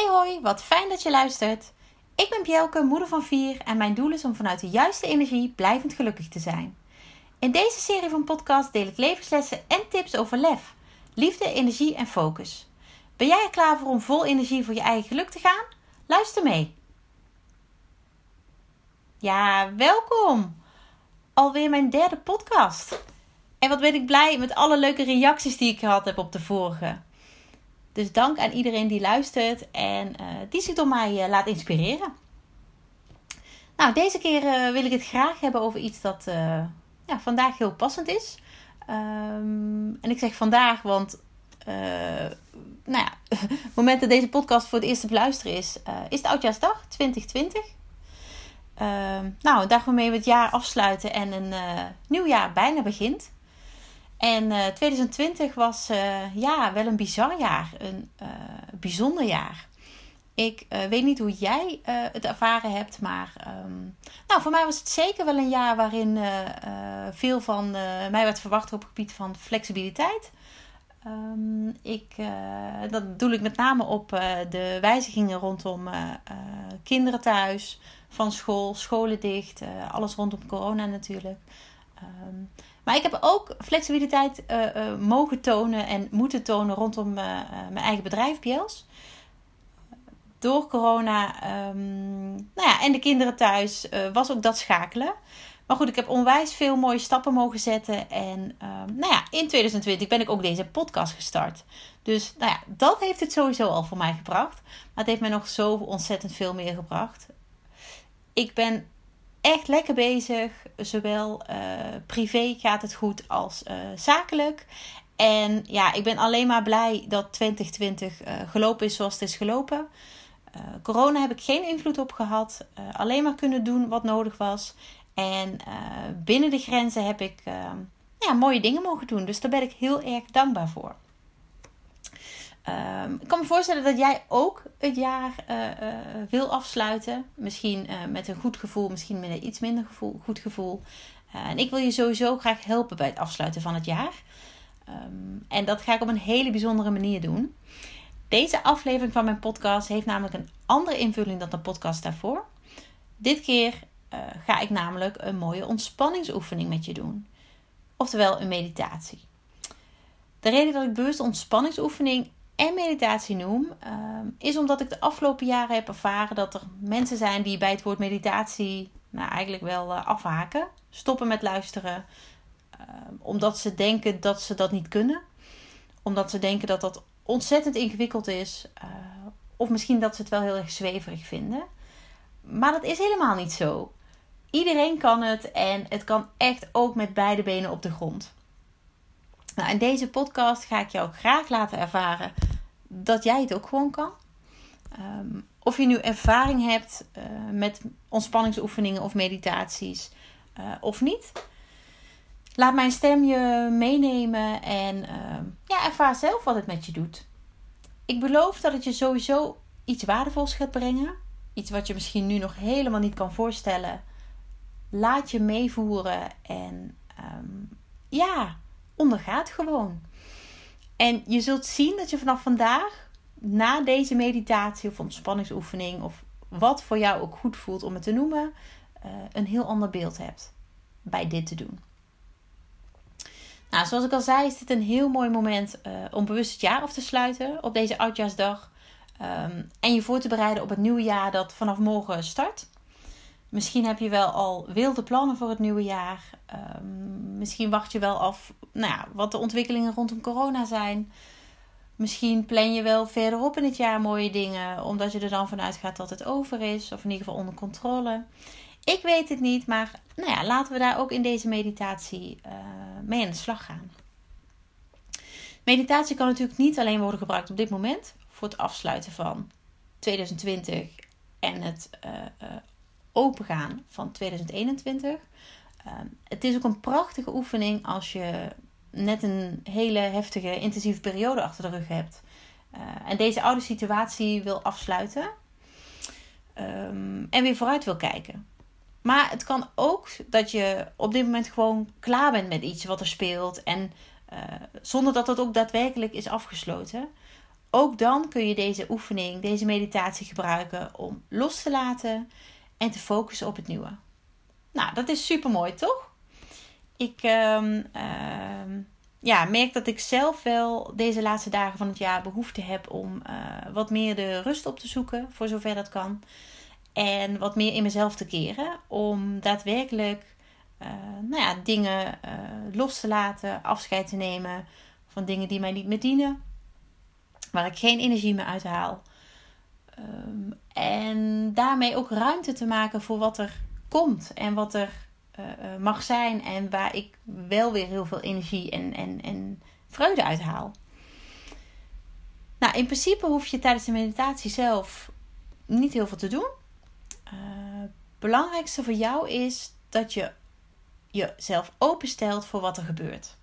Hey hoi, wat fijn dat je luistert. Ik ben Bjelke, moeder van vier en mijn doel is om vanuit de juiste energie blijvend gelukkig te zijn. In deze serie van podcasts deel ik levenslessen en tips over lef, liefde, energie en focus. Ben jij er klaar voor om vol energie voor je eigen geluk te gaan? Luister mee. Ja, welkom. Alweer mijn derde podcast. En wat ben ik blij met alle leuke reacties die ik gehad heb op de vorige. Dus dank aan iedereen die luistert en uh, die zich door mij uh, laat inspireren. Nou, deze keer uh, wil ik het graag hebben over iets dat ja, vandaag heel passend is. Um, en ik zeg vandaag, want nou ja, het moment dat deze podcast voor het eerst te beluisteren is, is het Oudjaarsdag 2020. Ehm, nou, een dag waarmee we het jaar afsluiten en een nieuw jaar bijna begint. En uh, eh, 2020 was uh, ja, wel een bizar jaar, een uh, bijzonder jaar. Ik weet niet hoe jij het ervaren hebt, maar um, nou, voor mij was het zeker wel een jaar waarin veel van mij werd verwacht op het gebied van flexibiliteit. Um, ik, dat doe ik met name op de wijzigingen rondom kinderen thuis, van school, scholen dicht, alles rondom corona natuurlijk. Um, maar ik heb ook flexibiliteit uh, uh, mogen tonen en moeten tonen rondom uh, mijn eigen bedrijf, Biels. Door corona um, nou ja, en de kinderen thuis was ook dat schakelen. Maar goed, ik heb onwijs veel mooie stappen mogen zetten. En um, nou ja, in 2020 ben ik ook deze podcast gestart. Dus nou ja, dat heeft het sowieso al voor mij gebracht. Maar het heeft mij nog zo ontzettend veel meer gebracht. Ik ben echt lekker bezig. Zowel uh, privé gaat het goed als uh, zakelijk. En ja, ik ben alleen maar blij dat 2020 uh, eh, gelopen is zoals het is gelopen. corona heb ik geen invloed op gehad. alleen maar kunnen doen wat nodig was. En binnen de grenzen heb ik ja, mooie dingen mogen doen. Dus daar ben ik heel erg dankbaar voor. Um, ik kan me voorstellen dat jij ook het jaar uh, uh, wil afsluiten. Misschien uh, met een goed gevoel, misschien met een iets minder gevoel, goed gevoel. en ik wil je sowieso graag helpen bij het afsluiten van het jaar. Um, en dat ga ik op een hele bijzondere manier doen. Deze aflevering van mijn podcast heeft namelijk een andere invulling dan de podcast daarvoor. Dit keer ga ik namelijk een mooie ontspanningsoefening met je doen. Oftewel een meditatie. De reden dat ik bewust ontspanningsoefening en meditatie noem, ehm, is omdat ik de afgelopen jaren heb ervaren dat er mensen zijn die bij het woord meditatie nou, eigenlijk wel uh, afhaken, stoppen met luisteren, ehm, omdat ze denken dat ze dat niet kunnen, omdat ze denken dat dat ontzettend ingewikkeld is, uh, of misschien dat ze het wel heel erg zweverig vinden. Maar dat is helemaal niet zo. Iedereen kan het en het kan echt ook met beide benen op de grond. Nou, in deze podcast ga ik jou graag laten ervaren dat jij het ook gewoon kan. Um, of je nu ervaring hebt uh, met ontspanningsoefeningen of meditaties uh, of niet. Laat mijn stem je meenemen en uh, ja, ervaar zelf wat het met je doet. Ik beloof dat het je sowieso iets waardevols gaat brengen. Iets wat je misschien nu nog helemaal niet kan voorstellen. Laat je meevoeren en um, ja, ondergaat gewoon. En je zult zien dat je vanaf vandaag, na deze meditatie of ontspanningsoefening, of wat voor jou ook goed voelt om het te noemen, uh, een heel ander beeld hebt bij dit te doen. Nou, zoals ik al zei, is dit een heel mooi moment uh, om bewust het jaar af te sluiten op deze oudjaarsdag. Um, en je voor te bereiden op het nieuwe jaar dat vanaf morgen start. Misschien heb je wel al wilde plannen voor het nieuwe jaar. Um, misschien wacht je wel af nou ja, wat de ontwikkelingen rondom corona zijn. Misschien plan je wel verderop in het jaar mooie dingen, omdat je er dan vanuit gaat dat het over is, of in ieder geval onder controle. Ik weet het niet, maar nou ja, laten we daar ook in deze meditatie uh, mee aan de slag gaan. Meditatie kan natuurlijk niet alleen worden gebruikt op dit moment voor het afsluiten van 2020 en het uh, opengaan van 2021. Ehm, het is ook een prachtige oefening als je net een hele heftige, intensieve periode achter de rug hebt. Uh, en deze oude situatie wil afsluiten. Um, en weer vooruit wil kijken. Maar het kan ook dat je op dit moment gewoon klaar bent met iets wat er speelt. En uh, zonder dat dat ook daadwerkelijk is afgesloten. ook dan kun je deze oefening, deze meditatie gebruiken om los te laten en te focussen op het nieuwe. Nou, dat is super mooi, toch? Ik um, ja, merk dat ik zelf wel deze laatste dagen van het jaar behoefte heb om uh, wat meer de rust op te zoeken, voor zover dat kan. En wat meer in mezelf te keren. Om daadwerkelijk uh, nou ja, dingen uh, los te laten, afscheid te nemen van dingen die mij niet meer dienen. Waar ik geen energie meer uit haal. Um, en daarmee ook ruimte te maken voor wat er komt en wat er uh, mag zijn. En waar ik wel weer heel veel energie en, en, en vreugde uit haal. Nou, in principe hoef je tijdens de meditatie zelf niet heel veel te doen. Het belangrijkste voor jou is dat je jezelf openstelt voor wat er gebeurt.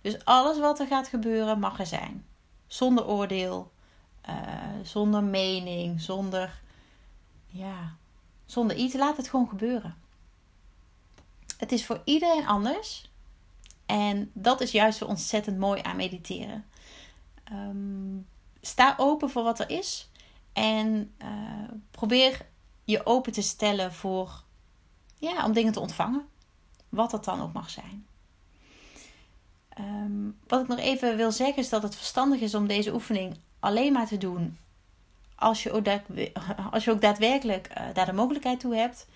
Dus alles wat er gaat gebeuren mag er zijn. Zonder oordeel, uh, zonder mening, zonder, ja, zonder iets. Laat het gewoon gebeuren. Het is voor iedereen anders. En dat is juist zo ontzettend mooi aan mediteren. Um, sta open voor wat er is. En uh, probeer je open te stellen voor, ja, om dingen te ontvangen. Wat dat dan ook mag zijn. Um, wat ik nog even wil zeggen is dat het verstandig is om deze oefening alleen maar te doen als je ook, als je ook daadwerkelijk uh, daar de mogelijkheid toe hebt.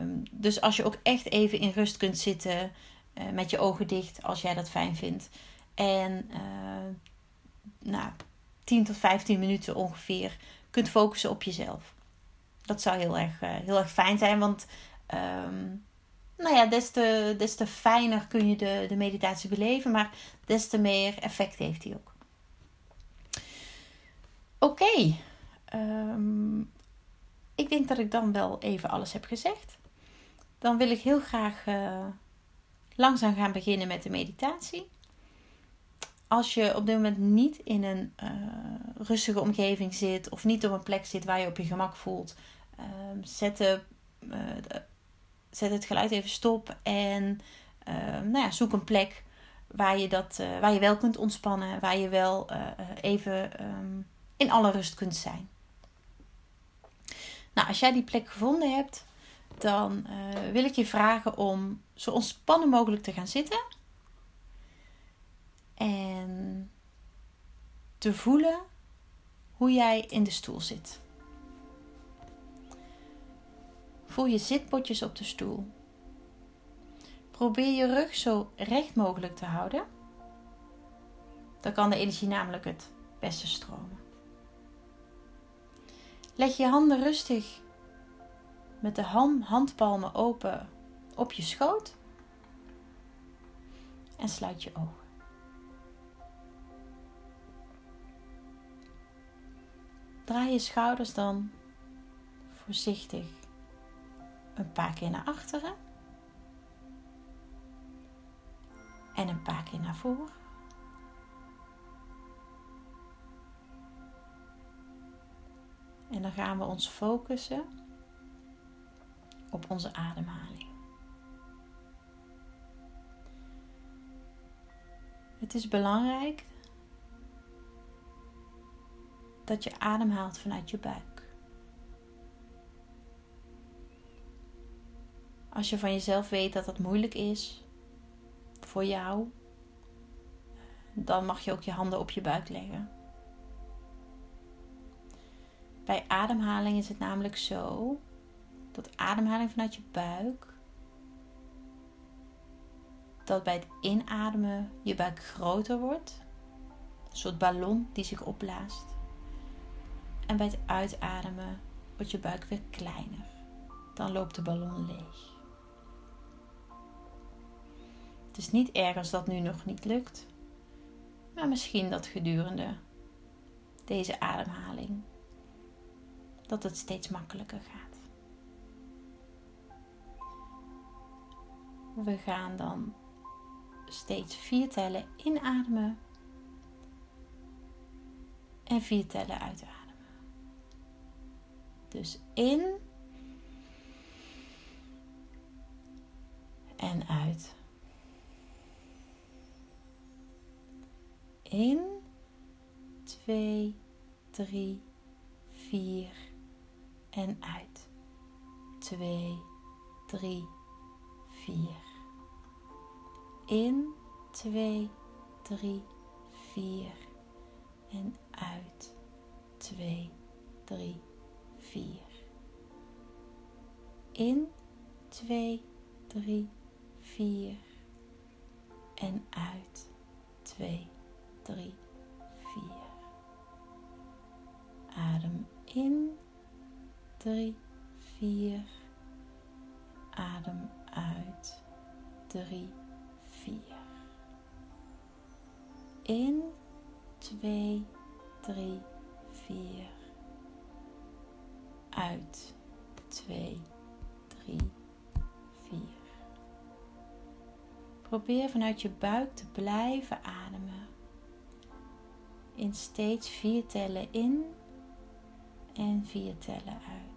Um, dus als je ook echt even in rust kunt zitten uh, met je ogen dicht, als jij dat fijn vindt. En uh, nou, 10 tot 15 minuten ongeveer kunt focussen op jezelf. Dat zou heel erg, heel erg fijn zijn, want um, nou ja, des te, des te fijner kun je de, de meditatie beleven, maar des te meer effect heeft hij ook. Oké, um, ik denk dat ik dan wel even alles heb gezegd. Dan wil ik heel graag uh, langzaam gaan beginnen met de meditatie. Als je op dit moment niet in een uh, rustige omgeving zit of niet op een plek zit waar je op je gemak voelt, uh, zet de, uh, zet het geluid even stop en uh, nou ja, zoek een plek waar je, dat, waar je wel kunt ontspannen, waar je wel even in alle rust kunt zijn. Nou, als jij die plek gevonden hebt, dan wil ik je vragen om zo ontspannen mogelijk te gaan zitten en te voelen hoe jij in de stoel zit. Voel je zitpotjes op de stoel. Probeer je rug zo recht mogelijk te houden. Dan kan de energie namelijk het beste stromen. Leg je handen rustig met de handpalmen open op je schoot en sluit je ogen. Draai je schouders dan voorzichtig een paar keer naar achteren. En een paar keer naar voren. En dan gaan we ons focussen op onze ademhaling. Het is belangrijk dat je ademhaalt vanuit je buik. Als je van jezelf weet dat dat moeilijk is voor jou, dan mag je ook je handen op je buik leggen. Bij ademhaling is het namelijk zo dat ademhaling vanuit je buik, dat bij het inademen je buik groter wordt, een soort ballon die zich opblaast. En bij het uitademen wordt je buik weer kleiner. Dan loopt de ballon leeg. Het is niet erg als dat nu nog niet lukt, maar misschien dat gedurende deze ademhaling dat het steeds makkelijker gaat. We gaan dan steeds vier tellen inademen en vier tellen uitademen. Dus in en uit. In, 2, 3, 4 en uit. 2, 3, 4. In, 2, 3, 4 en uit. 2, 3, 4. In, 2, 3, 4 en uit. 2, 3, 4. Adem in, 3, 4. Adem uit, 3, 4. In, 2, 3, 4. Uit, 2, 3, 4. Probeer vanuit je buik te blijven ademen. In steeds vier tellen in en vier tellen uit.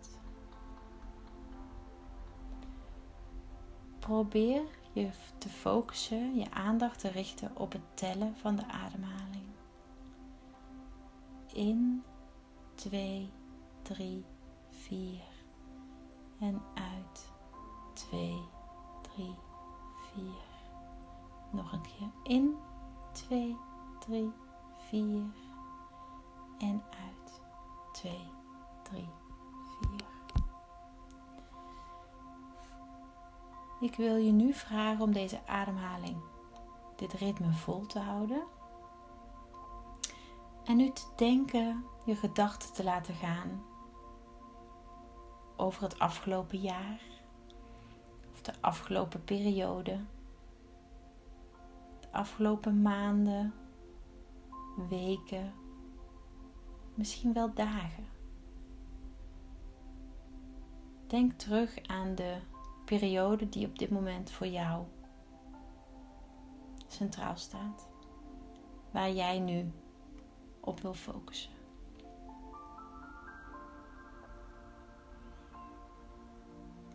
Probeer je te focussen, je aandacht te richten op het tellen van de ademhaling. In, 2, 3, 4 en uit 2, 3, 4. Nog een keer in 2, 3, 4 en uit 2, 3, 4. Ik wil je nu vragen om deze ademhaling, dit ritme vol te houden. En nu te denken, je gedachten te laten gaan over het afgelopen jaar of de afgelopen periode, de afgelopen maanden, weken, misschien wel dagen. Denk terug aan de periode die op dit moment voor jou centraal staat, waar jij nu op wil focussen.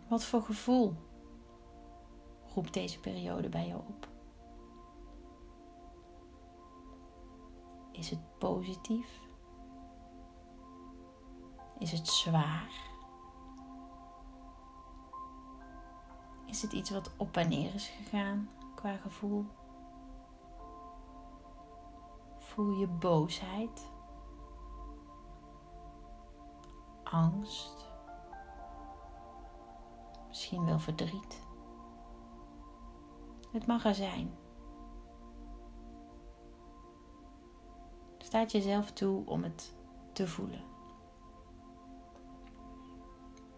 Wat voor gevoel roept deze periode bij jou op? Is het positief? Is het zwaar? Is het iets wat op en neer is gegaan qua gevoel? Voel je boosheid? Angst? Misschien wel verdriet? Het mag er zijn. Staat jezelf toe om het te voelen.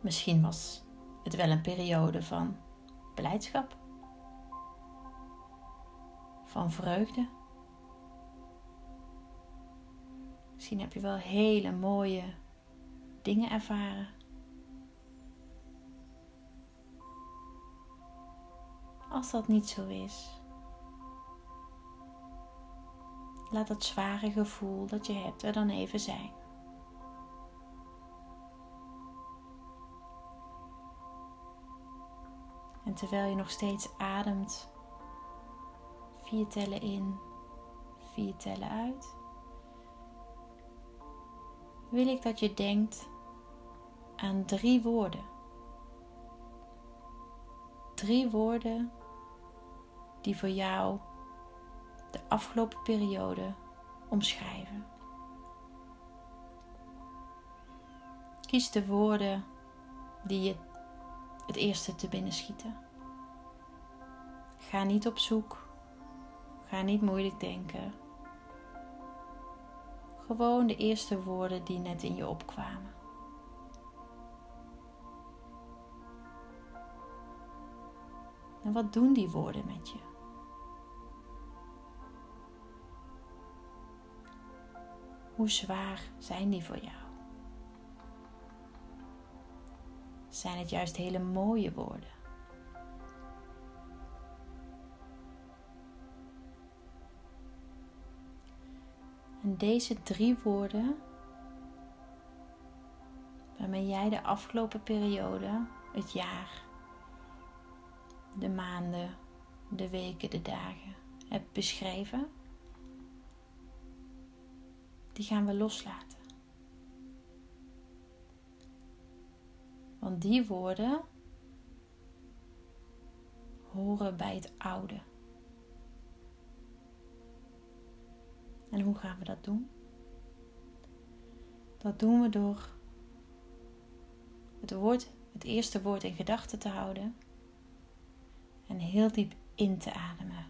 Misschien was het wel een periode van blijdschap, van vreugde. Misschien heb je wel hele mooie dingen ervaren. Als dat niet zo is, laat dat zware gevoel dat je hebt er dan even zijn. En terwijl je nog steeds ademt, vier tellen in, vier tellen uit, wil ik dat je denkt aan drie woorden. Drie woorden die voor jou de afgelopen periode omschrijven. Kies de woorden die je het eerste te binnen schieten. Ga niet op zoek. Ga niet moeilijk denken. Gewoon de eerste woorden die net in je opkwamen. En wat doen die woorden met je? Hoe zwaar zijn die voor jou? Zijn het juist hele mooie woorden? En deze drie woorden, waarmee jij de afgelopen periode, het jaar, de maanden, de weken, de dagen hebt beschreven, die gaan we loslaten. Want die woorden horen bij het oude. En hoe gaan we dat doen? Dat doen we door het, woord, het eerste woord in gedachten te houden en heel diep in te ademen.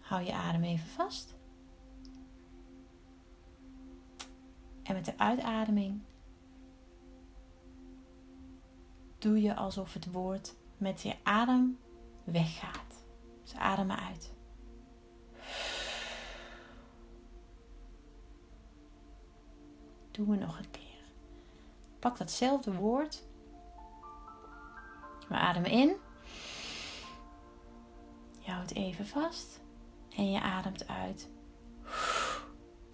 Hou je adem even vast. En met de uitademing doe je alsof het woord met je adem weggaat. Dus adem uit. Doen we nog een keer. Pak datzelfde woord. We ademen in. Je houdt even vast. En je ademt uit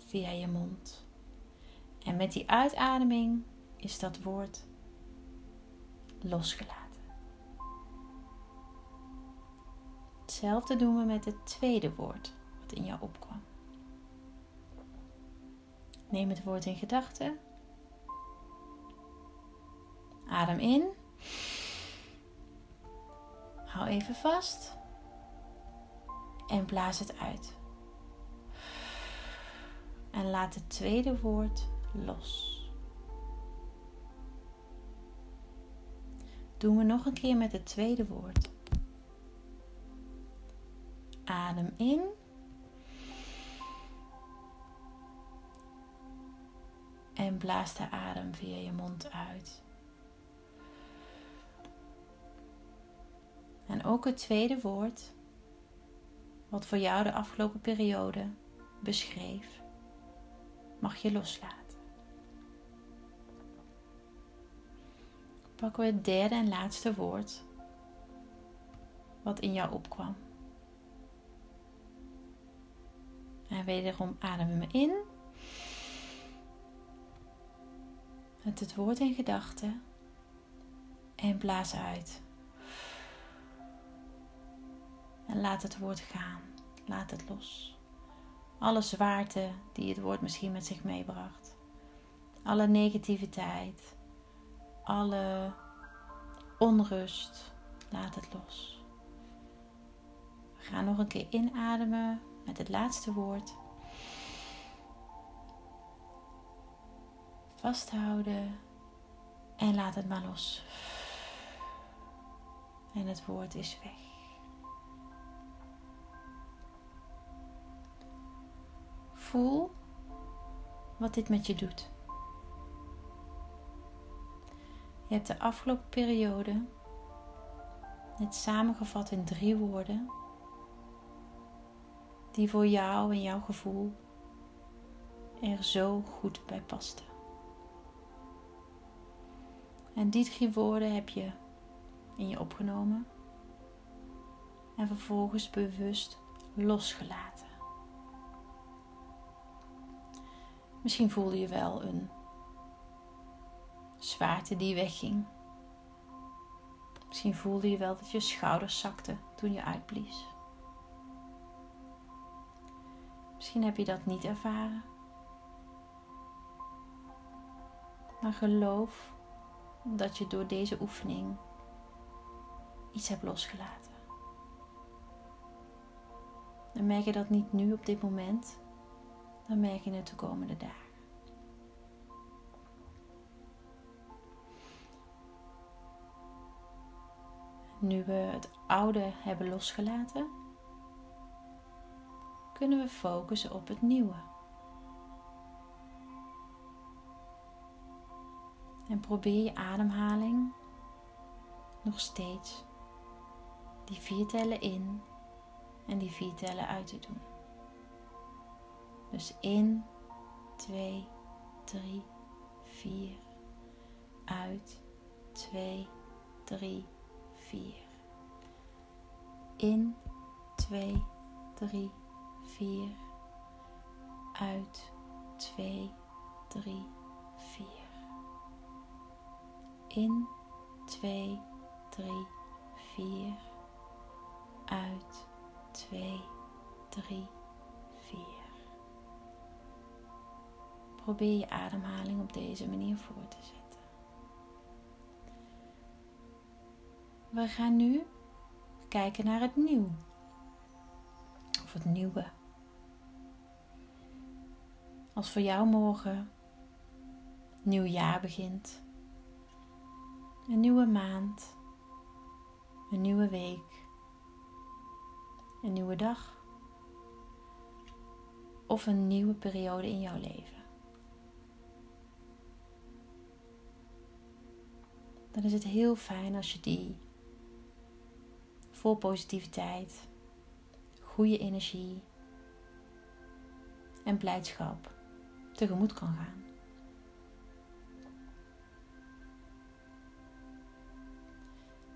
via je mond. En met die uitademing is dat woord losgelaten. Hetzelfde doen we met het tweede woord wat in jou opkwam. Neem het woord in gedachten. Adem in. Hou even vast. En blaas het uit. En laat het tweede woord los. Doen we nog een keer met het tweede woord. Adem in. En blaas de adem via je mond uit. En ook het tweede woord, wat voor jou de afgelopen periode beschreef, mag je loslaten. Pakken we het derde en laatste woord, wat in jou opkwam. En wederom ademen we in. Met het woord in gedachten. En blaas uit. En laat het woord gaan. Laat het los. Alle zwaarte die het woord misschien met zich meebracht. Alle negativiteit. Alle onrust. Laat het los. We gaan nog een keer inademen met het laatste woord. Vasthouden en laat het maar los. En het woord is weg. Voel wat dit met je doet. Je hebt de afgelopen periode net samengevat in drie woorden die voor jou en jouw gevoel er zo goed bij pasten. En die drie woorden heb je in je opgenomen en vervolgens bewust losgelaten. Misschien voelde je wel een zwaarte die wegging. Misschien voelde je wel dat je schouders zakten toen je uitblies. Misschien heb je dat niet ervaren. Maar geloof dat je door deze oefening iets hebt losgelaten. En merk je dat niet nu op dit moment, dan merk je het de komende dagen. Nu we het oude hebben losgelaten, kunnen we focussen op het nieuwe. En probeer je ademhaling nog steeds die vier tellen in en die vier tellen uit te doen. Dus in, 2, 3, 4. Uit, 2, 3, 4. 4. In, 2, 3, 4. Uit, 2, 3, 4. In, 2, 3, 4. Uit, 2, 3, 4. Probeer je ademhaling op deze manier voor te zetten. We gaan nu kijken naar het nieuw. Of het nieuwe. Als voor jou morgen nieuw jaar begint. Een nieuwe maand. Een nieuwe week. Een nieuwe dag. Of een nieuwe periode in jouw leven. Dan is het heel fijn als je die vol positiviteit, goede energie en blijdschap tegemoet kan gaan.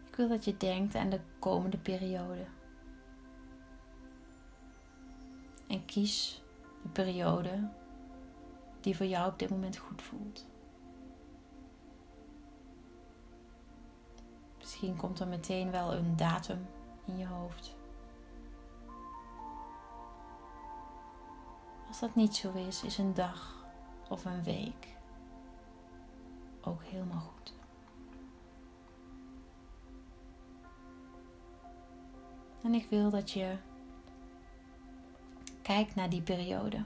Ik wil dat je denkt aan de komende periode. En kies de periode die voor jou op dit moment goed voelt. Misschien komt er meteen wel een datum in je hoofd. Als dat niet zo is, is een dag of een week ook helemaal goed. En ik wil dat je kijkt naar die periode.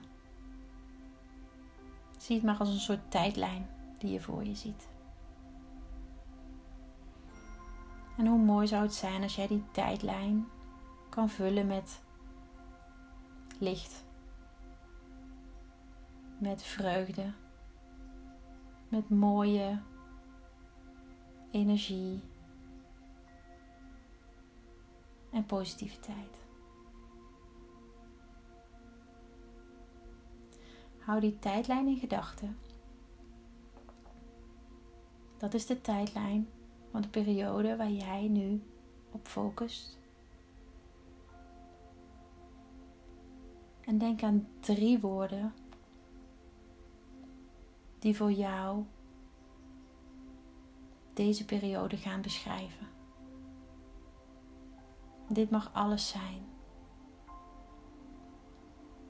Zie het maar als een soort tijdlijn die je voor je ziet. En hoe mooi zou het zijn als jij die tijdlijn kan vullen met licht, met vreugde, met mooie energie en positiviteit. Hou die tijdlijn in gedachten. Dat is de tijdlijn van de periode waar jij nu op focust. En denk aan drie woorden die voor jou deze periode gaan beschrijven. Dit mag alles zijn.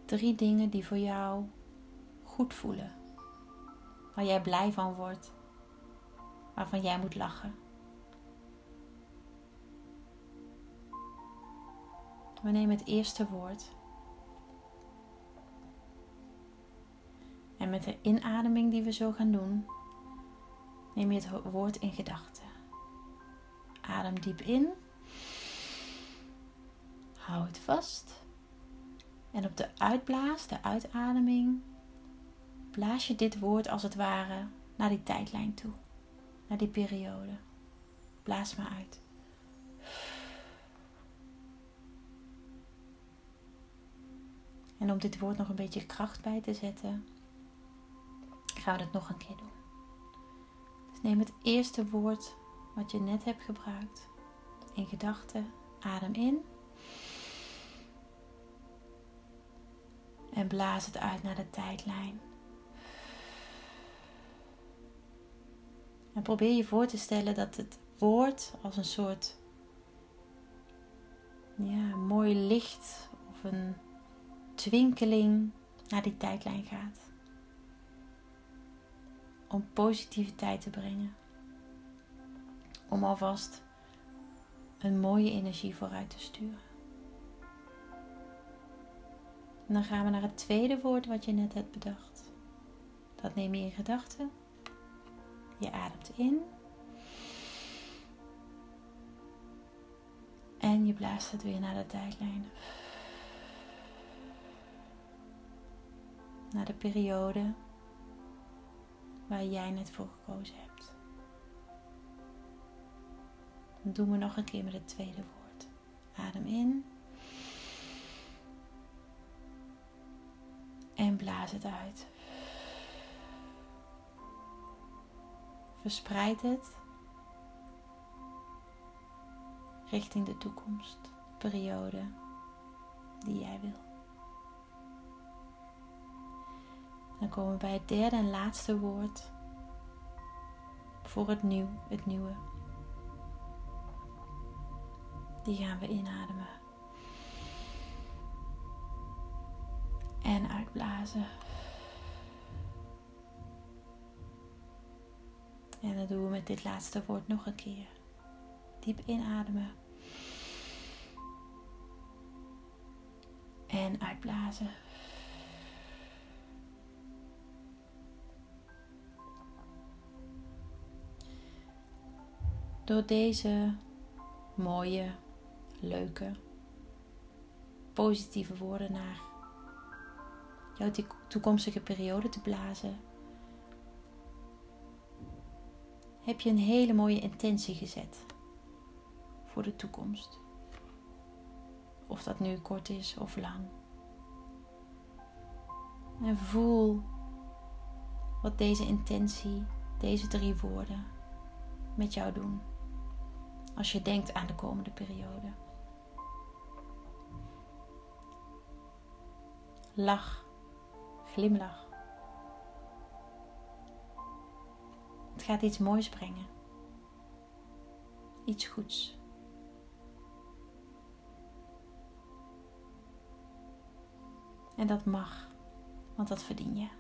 Drie dingen die voor jou goed voelen, waar jij blij van wordt, waarvan jij moet lachen. We nemen het eerste woord. En met de inademing die we zo gaan doen, neem je het woord in gedachten. Adem diep in. Hou het vast. En op de uitblaas, de uitademing, blaas je dit woord als het ware naar die tijdlijn toe. Naar die periode. Blaas maar uit. En om dit woord nog een beetje kracht bij te zetten, gaan we het nog een keer doen. Dus neem het eerste woord wat je net hebt gebruikt in gedachten. Adem in. En blaas het uit naar de tijdlijn. En probeer je voor te stellen dat het woord als een soort ja, mooi licht of een twinkeling naar die tijdlijn gaat. Om positiviteit te brengen. Om alvast een mooie energie vooruit te sturen. En dan gaan we naar het tweede woord wat je net hebt bedacht. Dat neem je in gedachten. Je ademt in. En je blaast het weer naar de tijdlijn. Naar de periode waar jij net voor gekozen hebt. Dan doen we nog een keer met het tweede woord. Adem in. En blaas het uit. Verspreid het richting de toekomst, periode die jij wil. Dan komen we bij het derde en laatste woord voor het nieuw, het nieuwe. Die gaan we inademen. En uitblazen. En dan doen we met dit laatste woord nog een keer. Diep inademen. En uitblazen. Door deze mooie, leuke, positieve woorden naar jouw toekomstige periode te blazen, heb je een hele mooie intentie gezet voor de toekomst. Of dat nu kort is of lang. En voel wat deze intentie, deze drie woorden met jou doen. Als je denkt aan de komende periode. Lach, glimlach. Het gaat iets moois brengen. Iets goeds. En dat mag, want dat verdien je.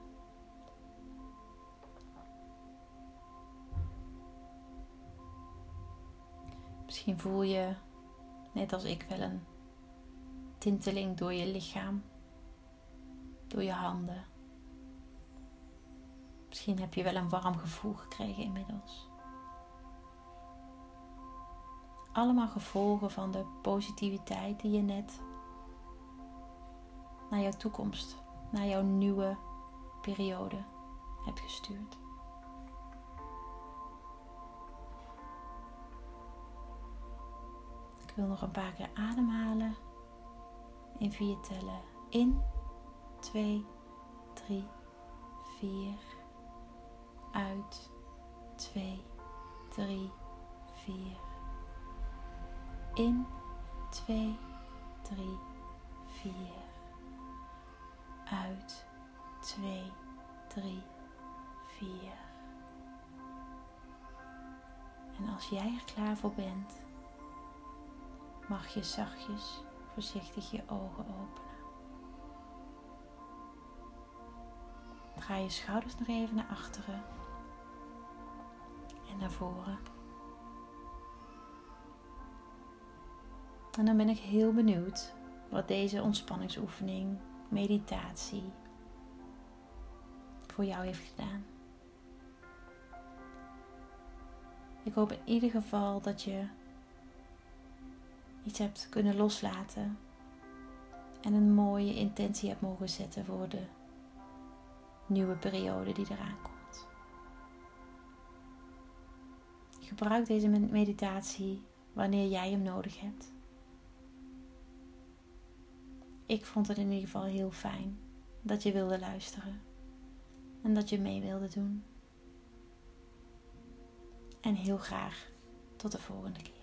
Misschien voel je, net als ik, wel een tinteling door je lichaam, door je handen. Misschien heb je wel een warm gevoel gekregen inmiddels. Allemaal gevolgen van de positiviteit die je net naar jouw toekomst, naar jouw nieuwe periode hebt gestuurd. Wil nog een paar keer ademhalen. In vier tellen. In, 2, 3, 4. Uit, 2, 3, 4. In, 2, 3, 4 uit. 2, 3, 4. En als jij er klaar voor bent, mag je zachtjes, voorzichtig je ogen openen. Draai je schouders nog even naar achteren en naar voren. En dan ben ik heel benieuwd wat deze ontspanningsoefening meditatie voor jou heeft gedaan. Ik hoop in ieder geval dat je iets hebt kunnen loslaten en een mooie intentie hebt mogen zetten voor de nieuwe periode die eraan komt. Gebruik deze meditatie wanneer jij hem nodig hebt ik vond het in ieder geval heel fijn dat je wilde luisteren en dat je mee wilde doen. En heel graag tot de volgende keer.